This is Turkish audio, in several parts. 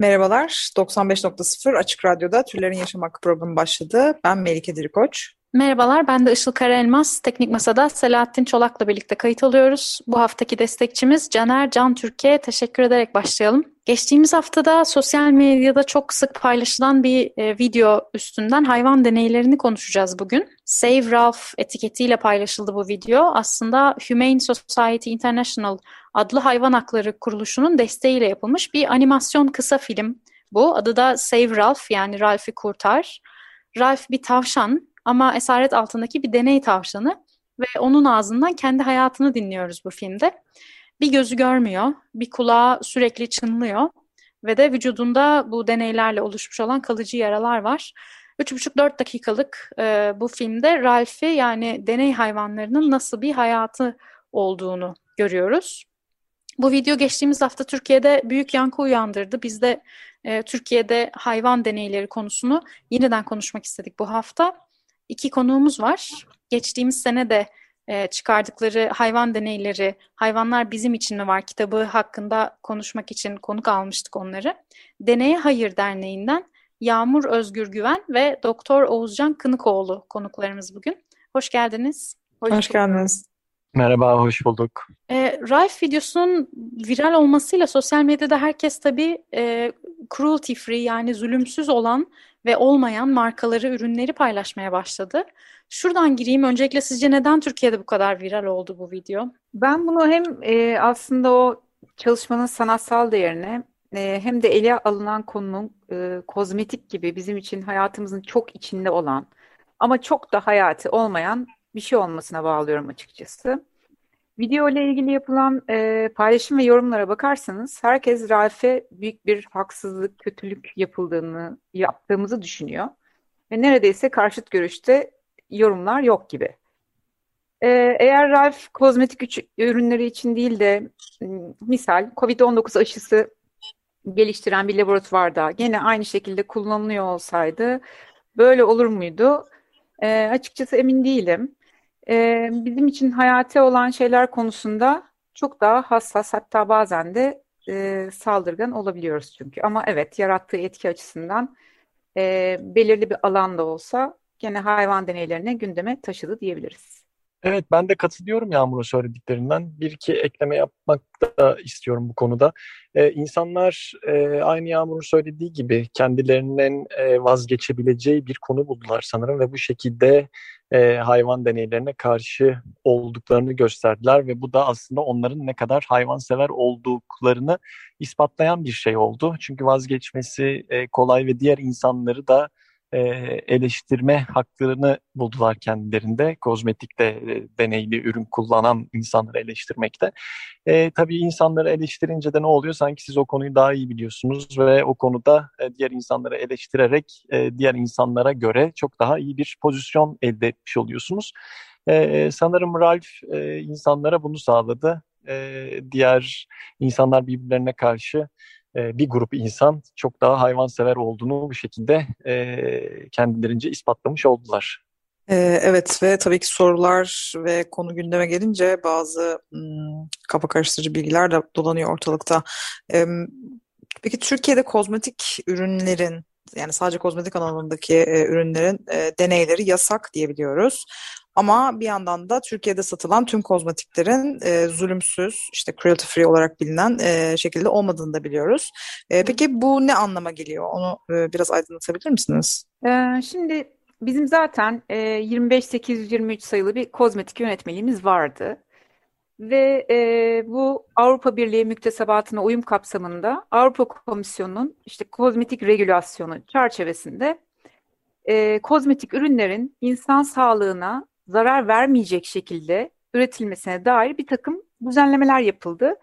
Merhabalar, 95.0 Açık Radyo'da Türlerin Yaşam Hakkı programı başladı. Ben Melike Dirikoç. Merhabalar, ben de Işıl Karaelmaz. Teknik Masa'da Selahattin Çolak'la birlikte kayıt alıyoruz. Bu haftaki destekçimiz Caner Can Türkiye. Teşekkür ederek başlayalım. Geçtiğimiz haftada sosyal medyada çok sık paylaşılan bir e, video üstünden hayvan deneylerini konuşacağız bugün. Save Ralph etiketiyle paylaşıldı bu video. Aslında Humane Society International adlı hayvan hakları kuruluşunun desteğiyle yapılmış bir animasyon kısa film bu. Adı da Save Ralph yani Ralph'i kurtar. Ralph bir tavşan ama esaret altındaki bir deney tavşanı ve onun ağzından kendi hayatını dinliyoruz bu filmde. Bir gözü görmüyor, bir kulağı sürekli çınlıyor ve de vücudunda bu deneylerle oluşmuş olan kalıcı yaralar var. 3,5-4 dakikalık e, bu filmde Ralph'i yani deney hayvanlarının nasıl bir hayatı olduğunu görüyoruz. Bu video geçtiğimiz hafta Türkiye'de büyük yankı uyandırdı. Biz de e, Türkiye'de hayvan deneyleri konusunu yeniden konuşmak istedik bu hafta. İki konuğumuz var. Geçtiğimiz sene de e, çıkardıkları hayvan deneyleri, Hayvanlar Bizim İçin Mi Var kitabı hakkında konuşmak için konuk almıştık onları. Deneye Hayır Derneği'nden Yağmur Özgür Güven ve Doktor Oğuzcan Kınıkoğlu konuklarımız bugün. Hoş geldiniz. Hoş, geldiniz. Merhaba, hoş bulduk. E, Ralph videosunun viral olmasıyla sosyal medyada herkes tabii e, cruelty free yani zulümsüz olan ve olmayan markaları, ürünleri paylaşmaya başladı. Şuradan gireyim. Öncelikle sizce neden Türkiye'de bu kadar viral oldu bu video? Ben bunu hem e, aslında o çalışmanın sanatsal değerine e, hem de ele alınan konunun e, kozmetik gibi bizim için hayatımızın çok içinde olan ama çok da hayatı olmayan bir şey olmasına bağlıyorum açıkçası. Video ile ilgili yapılan e, paylaşım ve yorumlara bakarsanız herkes Ralph'e büyük bir haksızlık, kötülük yapıldığını, yaptığımızı düşünüyor. Ve neredeyse karşıt görüşte yorumlar yok gibi. E, eğer Ralph kozmetik ürünleri için değil de misal COVID-19 aşısı geliştiren bir laboratuvarda gene aynı şekilde kullanılıyor olsaydı böyle olur muydu? E, açıkçası emin değilim. Ee, bizim için hayati olan şeyler konusunda çok daha hassas hatta bazen de e, saldırgan olabiliyoruz çünkü. Ama evet yarattığı etki açısından e, belirli bir alanda olsa gene hayvan deneylerine gündeme taşıdı diyebiliriz. Evet, ben de katılıyorum Yağmur'un söylediklerinden. Bir iki ekleme yapmak da istiyorum bu konuda. Ee, insanlar e, aynı Yağmur'un söylediği gibi kendilerinin e, vazgeçebileceği bir konu buldular sanırım ve bu şekilde e, hayvan deneylerine karşı olduklarını gösterdiler ve bu da aslında onların ne kadar hayvansever olduklarını ispatlayan bir şey oldu. Çünkü vazgeçmesi e, kolay ve diğer insanları da e, eleştirme haklarını buldular kendilerinde. Kozmetikte e, deneyli ürün kullanan insanları eleştirmekte. E, tabii insanları eleştirince de ne oluyor? Sanki siz o konuyu daha iyi biliyorsunuz ve o konuda e, diğer insanları eleştirerek e, diğer insanlara göre çok daha iyi bir pozisyon elde etmiş oluyorsunuz. E, sanırım Ralph e, insanlara bunu sağladı. E, diğer insanlar birbirlerine karşı e, bir grup insan çok daha hayvansever olduğunu bu şekilde e, kendilerince ispatlamış oldular. Ee, evet ve tabii ki sorular ve konu gündeme gelince bazı hmm, kafa karıştırıcı bilgiler de dolanıyor ortalıkta. Ee, peki Türkiye'de kozmetik ürünlerin yani sadece kozmetik alanındaki e, ürünlerin e, deneyleri yasak diyebiliyoruz. Ama bir yandan da Türkiye'de satılan tüm kozmetiklerin e, zulümsüz, işte cruelty free olarak bilinen e, şekilde olmadığını da biliyoruz. E, peki bu ne anlama geliyor? Onu e, biraz aydınlatabilir misiniz? Ee, şimdi bizim zaten e, 25823 sayılı bir kozmetik yönetmeliğimiz vardı. Ve e, bu Avrupa Birliği müktesebatına uyum kapsamında Avrupa Komisyonu'nun işte kozmetik regülasyonu çerçevesinde e, kozmetik ürünlerin insan sağlığına zarar vermeyecek şekilde üretilmesine dair bir takım düzenlemeler yapıldı.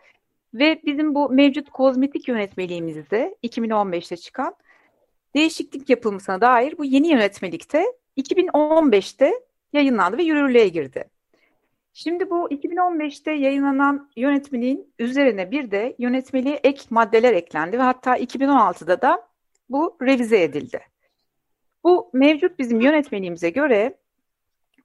Ve bizim bu mevcut kozmetik yönetmeliğimizde 2015'te çıkan değişiklik yapılmasına dair bu yeni yönetmelikte 2015'te yayınlandı ve yürürlüğe girdi. Şimdi bu 2015'te yayınlanan yönetmeliğin üzerine bir de yönetmeliğe ek maddeler eklendi ve hatta 2016'da da bu revize edildi. Bu mevcut bizim yönetmeliğimize göre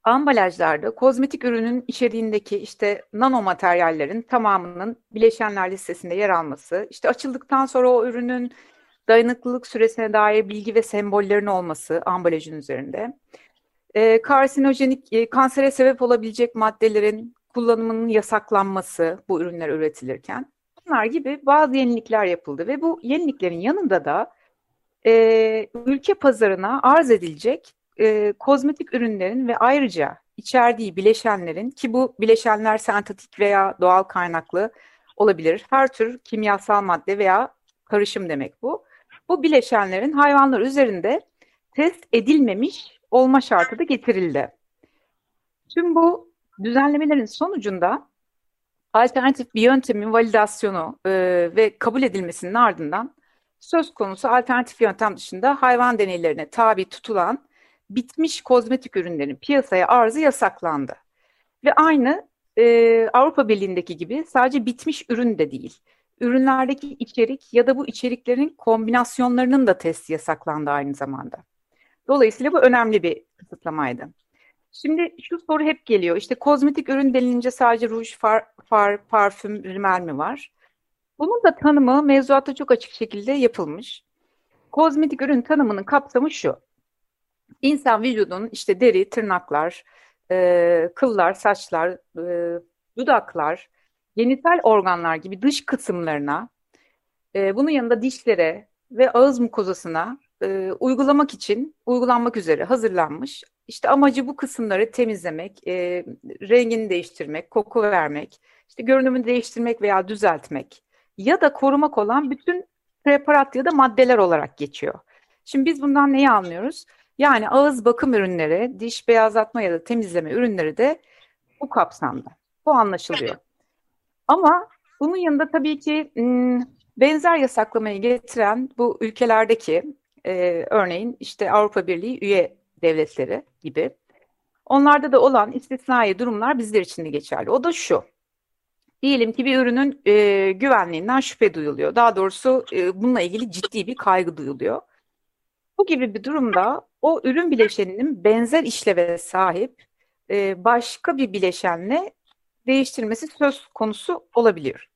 ambalajlarda kozmetik ürünün içeriğindeki işte nano materyallerin tamamının bileşenler listesinde yer alması, işte açıldıktan sonra o ürünün dayanıklılık süresine dair bilgi ve sembollerin olması ambalajın üzerinde, e, karsinojenik, e, kansere sebep olabilecek maddelerin kullanımının yasaklanması bu ürünler üretilirken, bunlar gibi bazı yenilikler yapıldı ve bu yeniliklerin yanında da e, ülke pazarına arz edilecek e, kozmetik ürünlerin ve ayrıca içerdiği bileşenlerin ki bu bileşenler sentetik veya doğal kaynaklı olabilir. Her tür kimyasal madde veya karışım demek bu. Bu bileşenlerin hayvanlar üzerinde test edilmemiş olma şartı da getirildi. Tüm bu düzenlemelerin sonucunda alternatif bir yöntemin validasyonu e, ve kabul edilmesinin ardından söz konusu alternatif yöntem dışında hayvan deneylerine tabi tutulan bitmiş kozmetik ürünlerin piyasaya arzı yasaklandı. Ve aynı e, Avrupa Birliği'ndeki gibi sadece bitmiş ürün de değil. Ürünlerdeki içerik ya da bu içeriklerin kombinasyonlarının da testi yasaklandı aynı zamanda. Dolayısıyla bu önemli bir kısıtlamaydı. Şimdi şu soru hep geliyor. İşte kozmetik ürün denilince sadece ruj, far, far parfüm, rimel mi var? Bunun da tanımı mevzuatta çok açık şekilde yapılmış. Kozmetik ürün tanımının kapsamı şu. İnsan vücudunun işte deri, tırnaklar, e, kıllar, saçlar, e, dudaklar, genital organlar gibi dış kısımlarına, e, bunun yanında dişlere ve ağız mukozasına e, uygulamak için uygulanmak üzere hazırlanmış. İşte amacı bu kısımları temizlemek, e, rengini değiştirmek, koku vermek, işte görünümünü değiştirmek veya düzeltmek ya da korumak olan bütün preparat ya da maddeler olarak geçiyor. Şimdi biz bundan neyi anlıyoruz? Yani ağız bakım ürünleri, diş beyazlatma ya da temizleme ürünleri de bu kapsamda. Bu anlaşılıyor. Ama bunun yanında tabii ki benzer yasaklamayı getiren bu ülkelerdeki e, örneğin işte Avrupa Birliği üye devletleri gibi onlarda da olan istisnai durumlar bizler için de geçerli. O da şu. Diyelim ki bir ürünün e, güvenliğinden şüphe duyuluyor. Daha doğrusu e, bununla ilgili ciddi bir kaygı duyuluyor. Bu gibi bir durumda o ürün bileşeninin benzer işleve sahip e, başka bir bileşenle değiştirmesi söz konusu olabilir.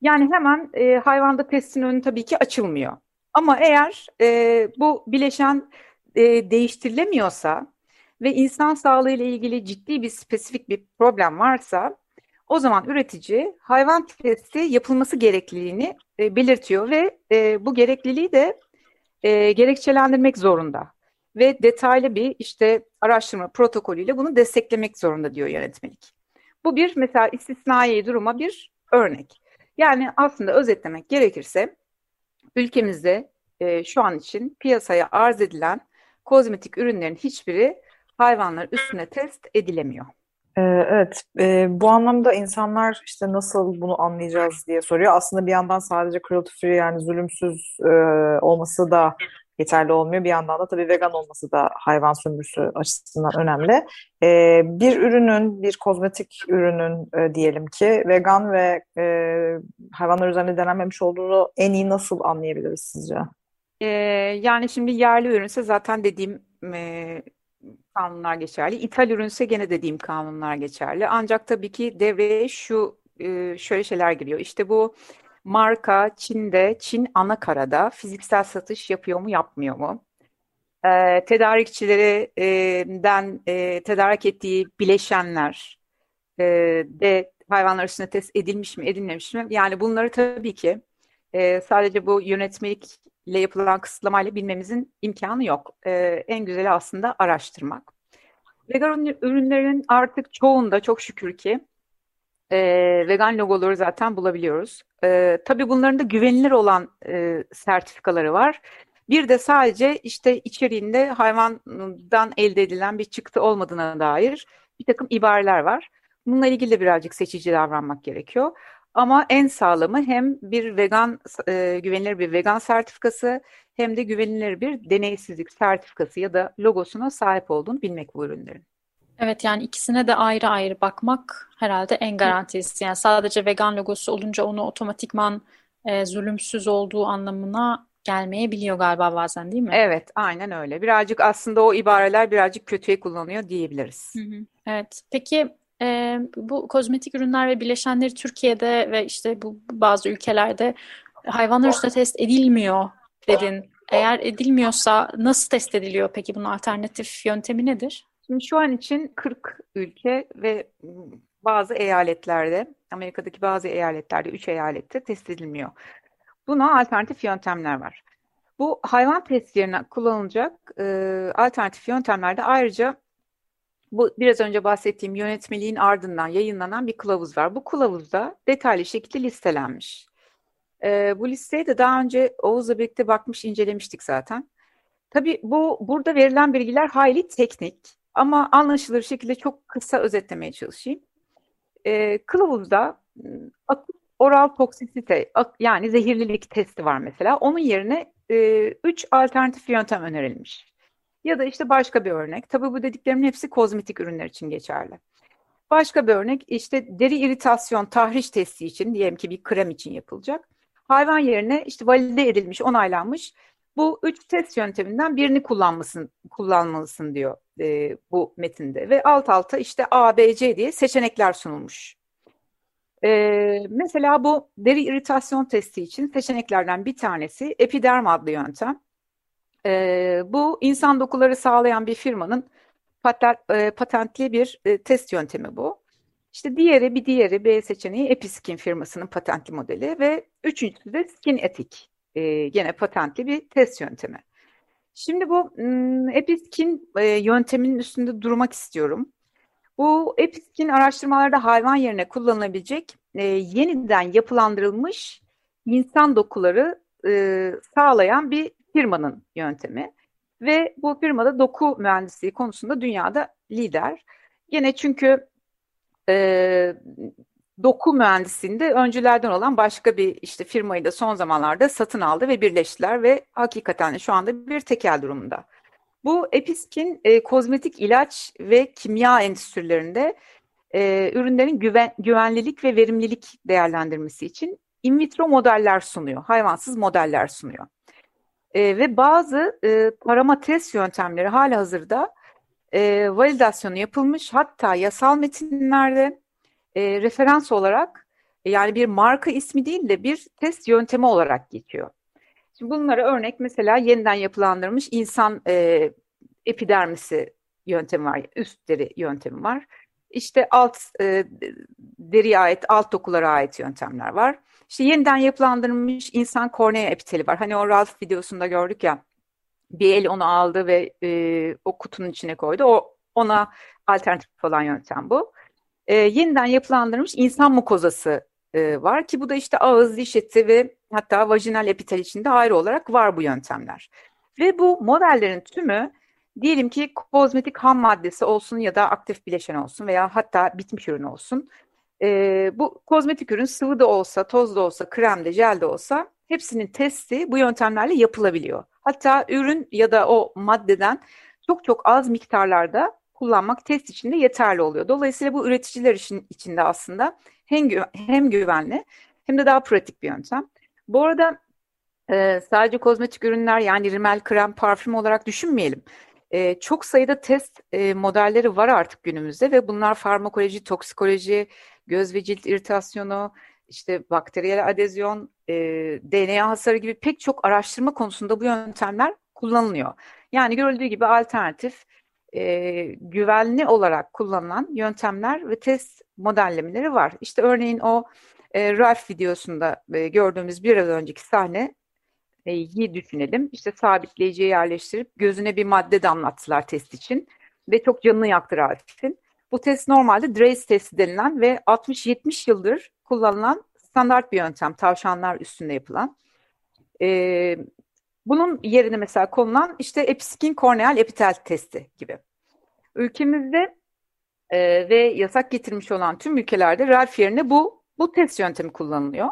Yani hemen e, hayvanda testin önü tabii ki açılmıyor. Ama eğer e, bu bileşen e, değiştirilemiyorsa ve insan sağlığı ile ilgili ciddi bir spesifik bir problem varsa o zaman üretici hayvan testi yapılması gerekliliğini e, belirtiyor ve e, bu gerekliliği de e, gerekçelendirmek zorunda ve detaylı bir işte araştırma protokolüyle bunu desteklemek zorunda diyor yönetmelik. Bu bir mesela istisnai duruma bir örnek. Yani aslında özetlemek gerekirse ülkemizde e, şu an için piyasaya arz edilen kozmetik ürünlerin hiçbiri hayvanlar üstüne test edilemiyor. Ee, evet, e, bu anlamda insanlar işte nasıl bunu anlayacağız diye soruyor. Aslında bir yandan sadece cruelty free yani zulümsüz e, olması da yeterli olmuyor. Bir yandan da tabii vegan olması da hayvan sömürüsü açısından önemli. Ee, bir ürünün, bir kozmetik ürünün e, diyelim ki vegan ve e, hayvanlar üzerinde denenmemiş olduğunu en iyi nasıl anlayabiliriz sizce? Yani şimdi yerli ürünse zaten dediğim e, kanunlar geçerli. İthal ürünse gene dediğim kanunlar geçerli. Ancak tabii ki devreye şu e, şöyle şeyler giriyor. İşte bu marka Çin'de, Çin ana karada fiziksel satış yapıyor mu yapmıyor mu? E, tedarikçilerinden e, tedarik ettiği bileşenler e, de hayvanlar üstüne test edilmiş mi edilmemiş mi? Yani bunları tabii ki e, sadece bu yönetmelikle yapılan kısıtlamayla bilmemizin imkanı yok. E, en güzeli aslında araştırmak. Vegan ürünlerin artık çoğunda çok şükür ki e, vegan logoları zaten bulabiliyoruz. E, tabii bunların da güvenilir olan e, sertifikaları var. Bir de sadece işte içeriğinde hayvandan elde edilen bir çıktı olmadığına dair bir takım ibareler var. Bununla ilgili de birazcık seçici davranmak gerekiyor. Ama en sağlamı hem bir vegan e, güvenilir bir vegan sertifikası hem de güvenilir bir deneysizlik sertifikası ya da logosuna sahip olduğunu bilmek bu ürünlerin. Evet yani ikisine de ayrı ayrı bakmak herhalde en garantisi. Yani sadece vegan logosu olunca onu otomatikman e, zulümsüz olduğu anlamına gelmeyebiliyor galiba bazen değil mi? Evet, aynen öyle. Birazcık aslında o ibareler birazcık kötüye kullanıyor diyebiliriz. Hı hı. Evet. Peki e, bu kozmetik ürünler ve bileşenleri Türkiye'de ve işte bu bazı ülkelerde hayvanlar üstüne test edilmiyor dedin. Eğer edilmiyorsa nasıl test ediliyor peki bunun alternatif yöntemi nedir? Şimdi şu an için 40 ülke ve bazı eyaletlerde, Amerika'daki bazı eyaletlerde, 3 eyalette test edilmiyor. Buna alternatif yöntemler var. Bu hayvan test yerine kullanılacak e, alternatif yöntemlerde ayrıca bu biraz önce bahsettiğim yönetmeliğin ardından yayınlanan bir kılavuz var. Bu kılavuzda detaylı şekilde listelenmiş. E, bu listeye de daha önce Oğuz'la birlikte bakmış, incelemiştik zaten. Tabii bu burada verilen bilgiler hayli teknik ama anlaşılır şekilde çok kısa özetlemeye çalışayım. E, kılavuzda akut oral toksisite yani zehirlilik testi var mesela. Onun yerine e, üç alternatif yöntem önerilmiş. Ya da işte başka bir örnek. Tabii bu dediklerimin hepsi kozmetik ürünler için geçerli. Başka bir örnek işte deri iritasyon tahriş testi için diyelim ki bir krem için yapılacak. Hayvan yerine işte valide edilmiş, onaylanmış bu üç test yönteminden birini kullanmasın, kullanmalısın diyor e, bu metinde. Ve alt alta işte A, B, C diye seçenekler sunulmuş. E, mesela bu deri iritasyon testi için seçeneklerden bir tanesi epiderm adlı yöntem. E, bu insan dokuları sağlayan bir firmanın patent, e, patentli bir e, test yöntemi bu. İşte diğeri bir diğeri B seçeneği Episkin firmasının patentli modeli ve üçüncüsü de Skin Ethic e, gene patentli bir test yöntemi. Şimdi bu Episkin e, yönteminin üstünde durmak istiyorum. Bu Episkin araştırmalarda hayvan yerine kullanılabilecek e, yeniden yapılandırılmış insan dokuları e, sağlayan bir firmanın yöntemi. Ve bu firmada doku mühendisliği konusunda dünyada lider. Gene çünkü e, doku mühendisliğinde öncülerden olan başka bir işte firmayı da son zamanlarda satın aldı ve birleştiler ve hakikaten şu anda bir tekel durumunda. Bu Episkin e, kozmetik ilaç ve kimya endüstrilerinde e, ürünlerin güven, güvenlilik ve verimlilik değerlendirmesi için in vitro modeller sunuyor, hayvansız modeller sunuyor. E, ve bazı e, tarama test yöntemleri hala hazırda e, validasyonu yapılmış hatta yasal metinlerde e, referans olarak yani bir marka ismi değil de bir test yöntemi olarak geçiyor. Şimdi bunlara örnek mesela yeniden yapılandırmış insan e, epidermisi yöntemi var, üst deri yöntemi var. İşte alt e, deriye ait, alt dokulara ait yöntemler var. İşte yeniden yapılandırılmış insan kornea epiteli var. Hani o Ralph videosunda gördük ya bir el onu aldı ve e, o kutunun içine koydu. O ona alternatif olan yöntem bu e, yeniden yapılandırılmış insan mukozası e, var ki bu da işte ağız, diş eti ve hatta vajinal epitel içinde ayrı olarak var bu yöntemler. Ve bu modellerin tümü diyelim ki kozmetik ham maddesi olsun ya da aktif bileşen olsun veya hatta bitmiş ürün olsun. E, bu kozmetik ürün sıvı da olsa, toz da olsa, krem de, jel de olsa hepsinin testi bu yöntemlerle yapılabiliyor. Hatta ürün ya da o maddeden çok çok az miktarlarda kullanmak test içinde yeterli oluyor. Dolayısıyla bu üreticiler için içinde aslında hem, gü hem güvenli hem de daha pratik bir yöntem. Bu arada e, sadece kozmetik ürünler yani rimel, krem, parfüm olarak düşünmeyelim. E, çok sayıda test e, modelleri var artık günümüzde ve bunlar farmakoloji, toksikoloji, göz ve cilt iritasyonu, işte bakteriyel adezyon, e, DNA hasarı gibi pek çok araştırma konusunda bu yöntemler kullanılıyor. Yani görüldüğü gibi alternatif e, güvenli olarak kullanılan yöntemler ve test modellemeleri var. İşte örneğin o e, Ralph videosunda gördüğümüz biraz önceki sahne iyi düşünelim. İşte sabitleyiciye yerleştirip gözüne bir madde damlattılar test için ve çok canını yaktı Ralph'in. Bu test normalde Drace testi denilen ve 60-70 yıldır kullanılan standart bir yöntem. Tavşanlar üstünde yapılan. Ee, bunun yerine mesela konulan işte episkin korneal epitel testi gibi. Ülkemizde e, ve yasak getirmiş olan tüm ülkelerde RALF yerine bu Bu test yöntemi kullanılıyor.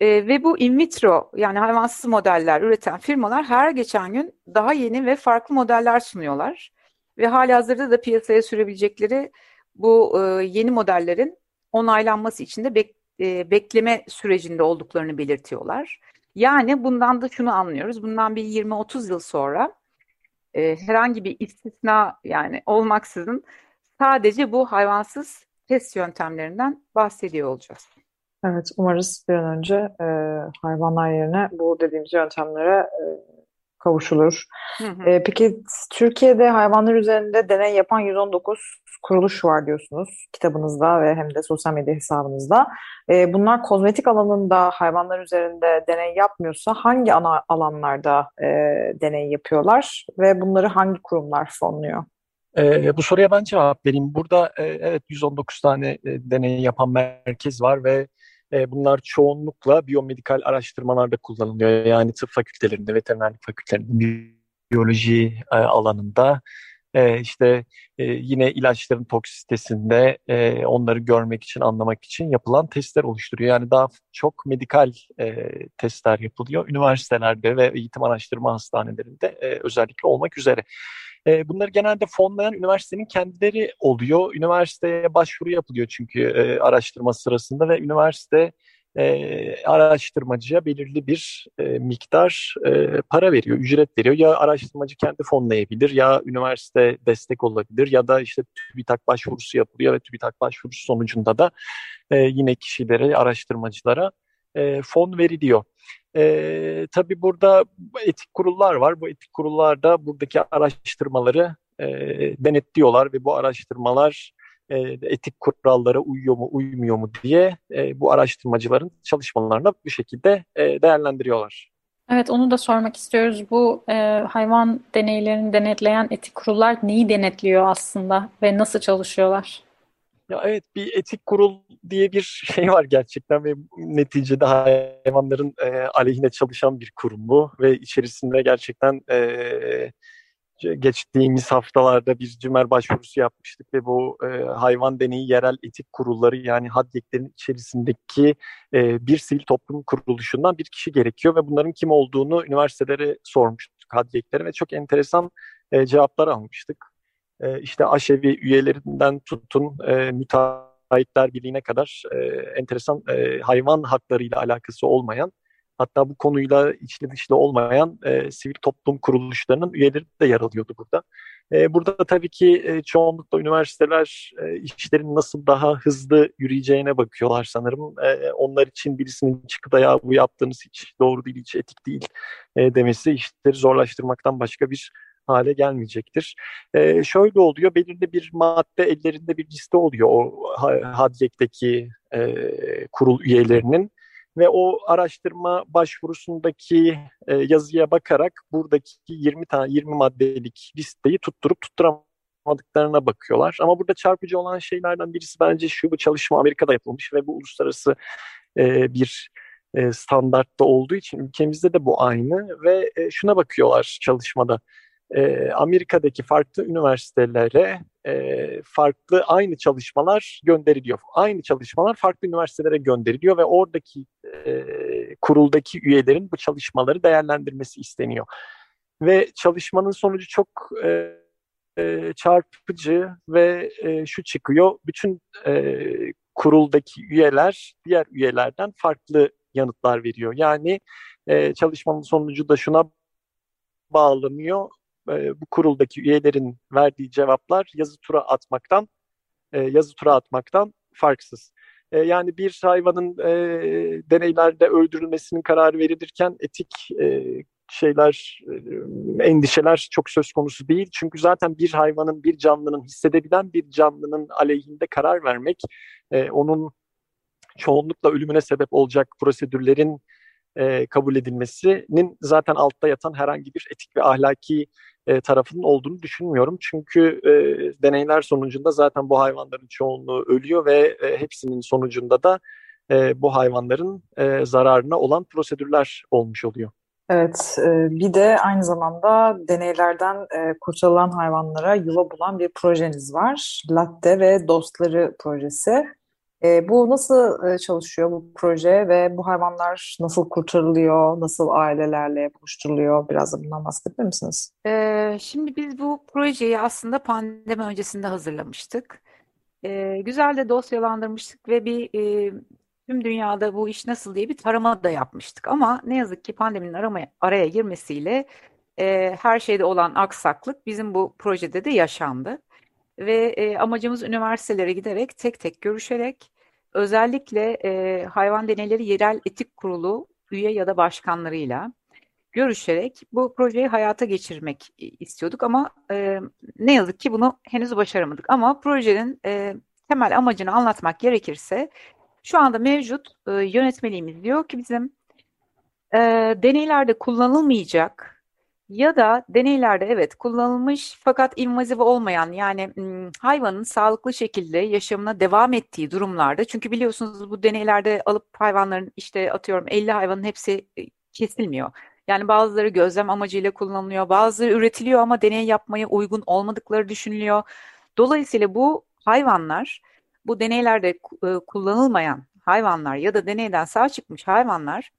E, ve bu in vitro yani hayvansız modeller üreten firmalar her geçen gün daha yeni ve farklı modeller sunuyorlar. Ve hali hazırda da piyasaya sürebilecekleri bu e, yeni modellerin onaylanması için de bek, e, bekleme sürecinde olduklarını belirtiyorlar. Yani bundan da şunu anlıyoruz. Bundan bir 20-30 yıl sonra e, herhangi bir istisna yani olmaksızın sadece bu hayvansız test yöntemlerinden bahsediyor olacağız. Evet, umarız bir an önce e, hayvanlar yerine bu dediğimiz yöntemlere e, kavuşulur. Hı hı. E, peki Türkiye'de hayvanlar üzerinde deney yapan 119 kuruluş var diyorsunuz kitabınızda ve hem de sosyal medya hesabınızda. E, bunlar kozmetik alanında hayvanlar üzerinde deney yapmıyorsa hangi ana alanlarda e, deney yapıyorlar ve bunları hangi kurumlar fonluyor? Ee, bu soruya ben cevap vereyim. Burada e, evet 119 tane e, deney yapan merkez var ve e, bunlar çoğunlukla biyomedikal araştırmalarda kullanılıyor. Yani tıp fakültelerinde, veterinerlik fakültelerinde, biyoloji e, alanında e, işte e, yine ilaçların toksisitesinde e, onları görmek için, anlamak için yapılan testler oluşturuyor. Yani daha çok medikal e, testler yapılıyor. Üniversitelerde ve eğitim araştırma hastanelerinde e, özellikle olmak üzere. E, bunları genelde fonlayan üniversitenin kendileri oluyor. Üniversiteye başvuru yapılıyor çünkü e, araştırma sırasında ve üniversite e, araştırmacıya belirli bir e, miktar e, para veriyor, ücret veriyor. Ya araştırmacı kendi fonlayabilir, ya üniversite destek olabilir ya da işte TÜBİTAK başvurusu yapılıyor ve TÜBİTAK başvurusu sonucunda da e, yine kişilere, araştırmacılara e, fon veriliyor. E, tabii burada etik kurullar var. Bu etik kurullar da buradaki araştırmaları e, denetliyorlar ve bu araştırmalar e, etik kurallara uyuyor mu uymuyor mu diye e, bu araştırmacıların çalışmalarını bu şekilde e, değerlendiriyorlar. Evet onu da sormak istiyoruz. Bu e, hayvan deneylerini denetleyen etik kurullar neyi denetliyor aslında ve nasıl çalışıyorlar? Ya evet bir etik kurul diye bir şey var gerçekten ve neticede hayvanların e, aleyhine çalışan bir kurum bu ve içerisinde gerçekten e, geçtiğimiz haftalarda bir CİMER başvurusu yapmıştık ve bu e, hayvan deneyi yerel etik kurulları yani HADYEK'lerin içerisindeki e, bir sivil toplum kuruluşundan bir kişi gerekiyor ve bunların kim olduğunu üniversitelere sormuştuk HADYEK'lere ve çok enteresan e, cevaplar almıştık. E, işte aşevi üyelerinden tutun e, müteahhitler birliğine kadar e, enteresan e, hayvan haklarıyla alakası olmayan Hatta bu konuyla içli dışlı olmayan e, sivil toplum kuruluşlarının üyeleri de yer alıyordu burada. E, burada tabii ki e, çoğunlukla üniversiteler e, işlerin nasıl daha hızlı yürüyeceğine bakıyorlar sanırım. E, onlar için birisinin çıkıp da ya bu yaptığınız hiç doğru değil, hiç etik değil e, demesi işleri zorlaştırmaktan başka bir hale gelmeyecektir. E, şöyle oluyor, belirli bir madde ellerinde bir liste oluyor o HADYEK'teki e, kurul üyelerinin ve o araştırma başvurusundaki e, yazıya bakarak buradaki 20 tane 20 maddelik listeyi tutturup tutturamadıklarına bakıyorlar. Ama burada çarpıcı olan şeylerden birisi bence şu bu çalışma Amerika'da yapılmış ve bu uluslararası e, bir e, standartta olduğu için ülkemizde de bu aynı ve e, şuna bakıyorlar çalışmada e, Amerika'daki farklı üniversitelere e, farklı aynı çalışmalar gönderiliyor. Aynı çalışmalar farklı üniversitelere gönderiliyor ve oradaki e, kuruldaki üyelerin bu çalışmaları değerlendirmesi isteniyor. Ve çalışmanın sonucu çok e, e, çarpıcı ve e, şu çıkıyor. Bütün e, kuruldaki üyeler diğer üyelerden farklı yanıtlar veriyor. Yani e, çalışmanın sonucu da şuna bağlanıyor e, bu kuruldaki üyelerin verdiği cevaplar yazı tura atmaktan e, yazı tura atmaktan farksız. E, yani bir hayvanın deneylerde öldürülmesinin kararı verilirken etik şeyler, endişeler çok söz konusu değil. Çünkü zaten bir hayvanın, bir canlının, hissedebilen bir canlının aleyhinde karar vermek, onun çoğunlukla ölümüne sebep olacak prosedürlerin kabul edilmesinin zaten altta yatan herhangi bir etik ve ahlaki e, tarafının olduğunu düşünmüyorum. Çünkü e, deneyler sonucunda zaten bu hayvanların çoğunluğu ölüyor ve e, hepsinin sonucunda da e, bu hayvanların e, zararına olan prosedürler olmuş oluyor. Evet, e, bir de aynı zamanda deneylerden e, kurtarılan hayvanlara yuva bulan bir projeniz var. Latte ve Dostları projesi. E, bu nasıl e, çalışıyor bu proje ve bu hayvanlar nasıl kurtarılıyor, nasıl ailelerle buluşturuluyor? Biraz da bundan bahsedebilir misiniz? Ee, şimdi biz bu projeyi aslında pandemi öncesinde hazırlamıştık. Ee, güzel de dosyalandırmıştık ve bir e, tüm dünyada bu iş nasıl diye bir tarama da yapmıştık. Ama ne yazık ki pandeminin aramaya, araya girmesiyle e, her şeyde olan aksaklık bizim bu projede de yaşandı. Ve e, amacımız üniversitelere giderek tek tek görüşerek özellikle e, hayvan deneyleri yerel etik kurulu üye ya da başkanlarıyla görüşerek bu projeyi hayata geçirmek istiyorduk ama e, ne yazık ki bunu henüz başaramadık. Ama projenin e, temel amacını anlatmak gerekirse şu anda mevcut e, yönetmeliğimiz diyor ki bizim e, deneylerde kullanılmayacak ya da deneylerde evet kullanılmış fakat invaziv olmayan yani hayvanın sağlıklı şekilde yaşamına devam ettiği durumlarda çünkü biliyorsunuz bu deneylerde alıp hayvanların işte atıyorum 50 hayvanın hepsi e, kesilmiyor. Yani bazıları gözlem amacıyla kullanılıyor, bazıları üretiliyor ama deney yapmaya uygun olmadıkları düşünülüyor. Dolayısıyla bu hayvanlar, bu deneylerde e, kullanılmayan hayvanlar ya da deneyden sağ çıkmış hayvanlar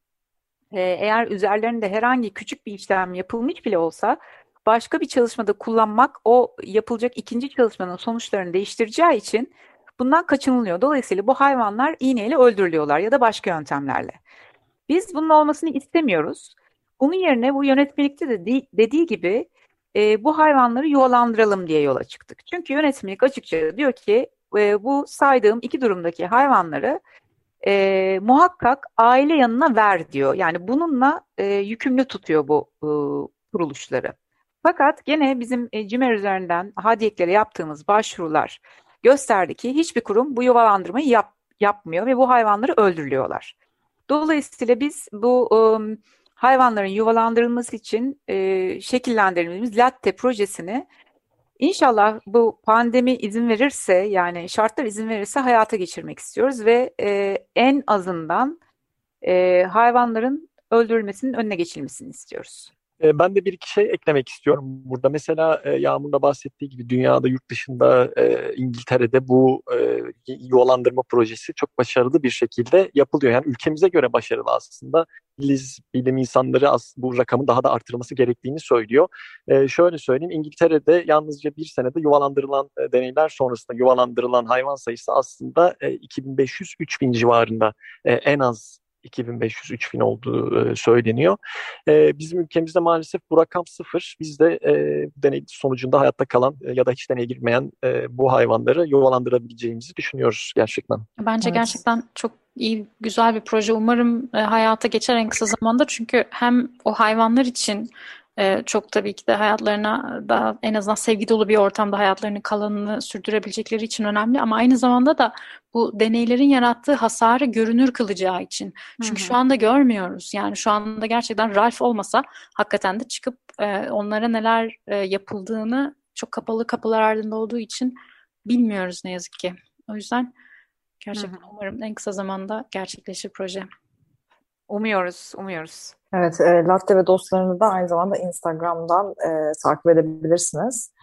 e, eğer üzerlerinde herhangi küçük bir işlem yapılmış bile olsa başka bir çalışmada kullanmak o yapılacak ikinci çalışmanın sonuçlarını değiştireceği için bundan kaçınılıyor. Dolayısıyla bu hayvanlar iğneyle öldürülüyorlar ya da başka yöntemlerle. Biz bunun olmasını istemiyoruz. Bunun yerine bu yönetmelikte de dediği gibi e, bu hayvanları yuvalandıralım diye yola çıktık. Çünkü yönetmelik açıkça diyor ki e, bu saydığım iki durumdaki hayvanları e, muhakkak aile yanına ver diyor. Yani bununla e, yükümlü tutuyor bu e, kuruluşları. Fakat gene bizim e, CİMER üzerinden HADİEK'lere yaptığımız başvurular gösterdi ki hiçbir kurum bu yuvalandırmayı yap, yapmıyor ve bu hayvanları öldürülüyorlar. Dolayısıyla biz bu e, hayvanların yuvalandırılması için e, şekillendirdiğimiz LATTE projesini İnşallah bu pandemi izin verirse yani şartlar izin verirse hayata geçirmek istiyoruz ve e, en azından e, hayvanların öldürülmesinin önüne geçilmesini istiyoruz. E, ben de bir iki şey eklemek istiyorum burada. Mesela e, Yağmur'un da bahsettiği gibi dünyada, yurt dışında, e, İngiltere'de bu yuvalandırma projesi çok başarılı bir şekilde yapılıyor. Yani ülkemize göre başarılı aslında. İngiliz bilim insanları bu rakamın daha da artırılması gerektiğini söylüyor. Şöyle söyleyeyim, İngiltere'de yalnızca bir senede yuvalandırılan deneyler sonrasında yuvalandırılan hayvan sayısı aslında 2500-3000 civarında en az 2500-3000 olduğu söyleniyor. Bizim ülkemizde maalesef bu rakam sıfır. Biz de deney sonucunda hayatta kalan ya da hiç deneye girmeyen bu hayvanları yuvalandırabileceğimizi düşünüyoruz gerçekten. Bence evet. gerçekten çok iyi, güzel bir proje. Umarım hayata geçer en kısa zamanda. Çünkü hem o hayvanlar için ee, çok tabii ki de hayatlarına daha en azından sevgi dolu bir ortamda hayatlarını kalanını sürdürebilecekleri için önemli ama aynı zamanda da bu deneylerin yarattığı hasarı görünür kılacağı için. Çünkü Hı-hı. şu anda görmüyoruz. Yani şu anda gerçekten Ralph olmasa hakikaten de çıkıp e, onlara neler e, yapıldığını çok kapalı kapılar ardında olduğu için bilmiyoruz ne yazık ki. O yüzden gerçekten Hı-hı. umarım en kısa zamanda gerçekleşir proje. Umuyoruz, umuyoruz. Evet, e, Latte ve dostlarını da aynı zamanda Instagram'dan e, takip edebilirsiniz.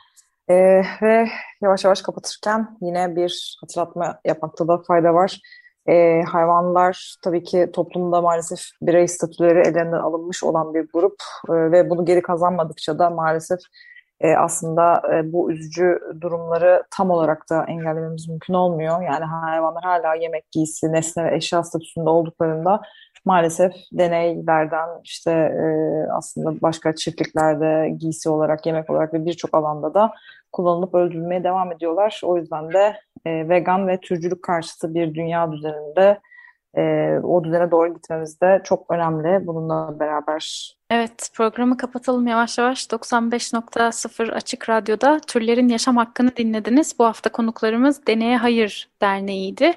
E, ve yavaş yavaş kapatırken yine bir hatırlatma yapmakta da fayda var. E, hayvanlar tabii ki toplumda maalesef birey statüleri ellerinden alınmış olan bir grup e, ve bunu geri kazanmadıkça da maalesef e, aslında e, bu üzücü durumları tam olarak da engellememiz mümkün olmuyor. Yani hayvanlar hala yemek, giysi, nesne ve eşya statüsünde olduklarında maalesef deneylerden işte e, aslında başka çiftliklerde giysi olarak, yemek olarak ve birçok alanda da kullanılıp öldürülmeye devam ediyorlar. O yüzden de e, vegan ve türcülük karşıtı bir dünya düzeninde e, o düzene doğru gitmemiz de çok önemli bununla beraber. Evet programı kapatalım yavaş yavaş 95.0 Açık Radyo'da Türlerin Yaşam Hakkını dinlediniz. Bu hafta konuklarımız Deneye Hayır Derneği'ydi.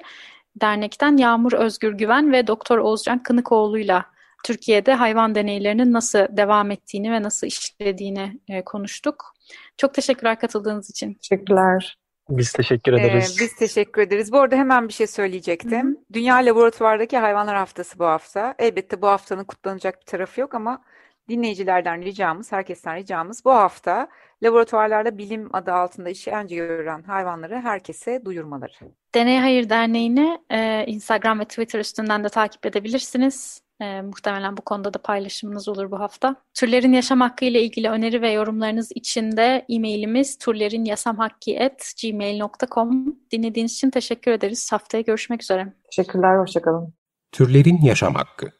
Dernekten Yağmur Özgür Güven ve Doktor Oğuzcan Kınıkoğlu'yla Türkiye'de hayvan deneylerinin nasıl devam ettiğini ve nasıl işlediğini e, konuştuk. Çok teşekkürler katıldığınız için. Teşekkürler. Biz teşekkür ederiz. Ee, biz teşekkür ederiz. Bu arada hemen bir şey söyleyecektim. Hı-hı. Dünya Laboratuvardaki Hayvanlar Haftası bu hafta. Elbette bu haftanın kutlanacak bir tarafı yok ama dinleyicilerden ricamız, herkesten ricamız bu hafta laboratuvarlarda bilim adı altında işkence gören hayvanları herkese duyurmaları. Deney Hayır Derneği'ni e, Instagram ve Twitter üstünden de takip edebilirsiniz. E, muhtemelen bu konuda da paylaşımınız olur bu hafta. Türlerin yaşam hakkı ile ilgili öneri ve yorumlarınız için de e-mailimiz turlerinyasamhakkı@gmail.com. Dinlediğiniz için teşekkür ederiz. Haftaya görüşmek üzere. Teşekkürler, hoşçakalın. Türlerin yaşam hakkı.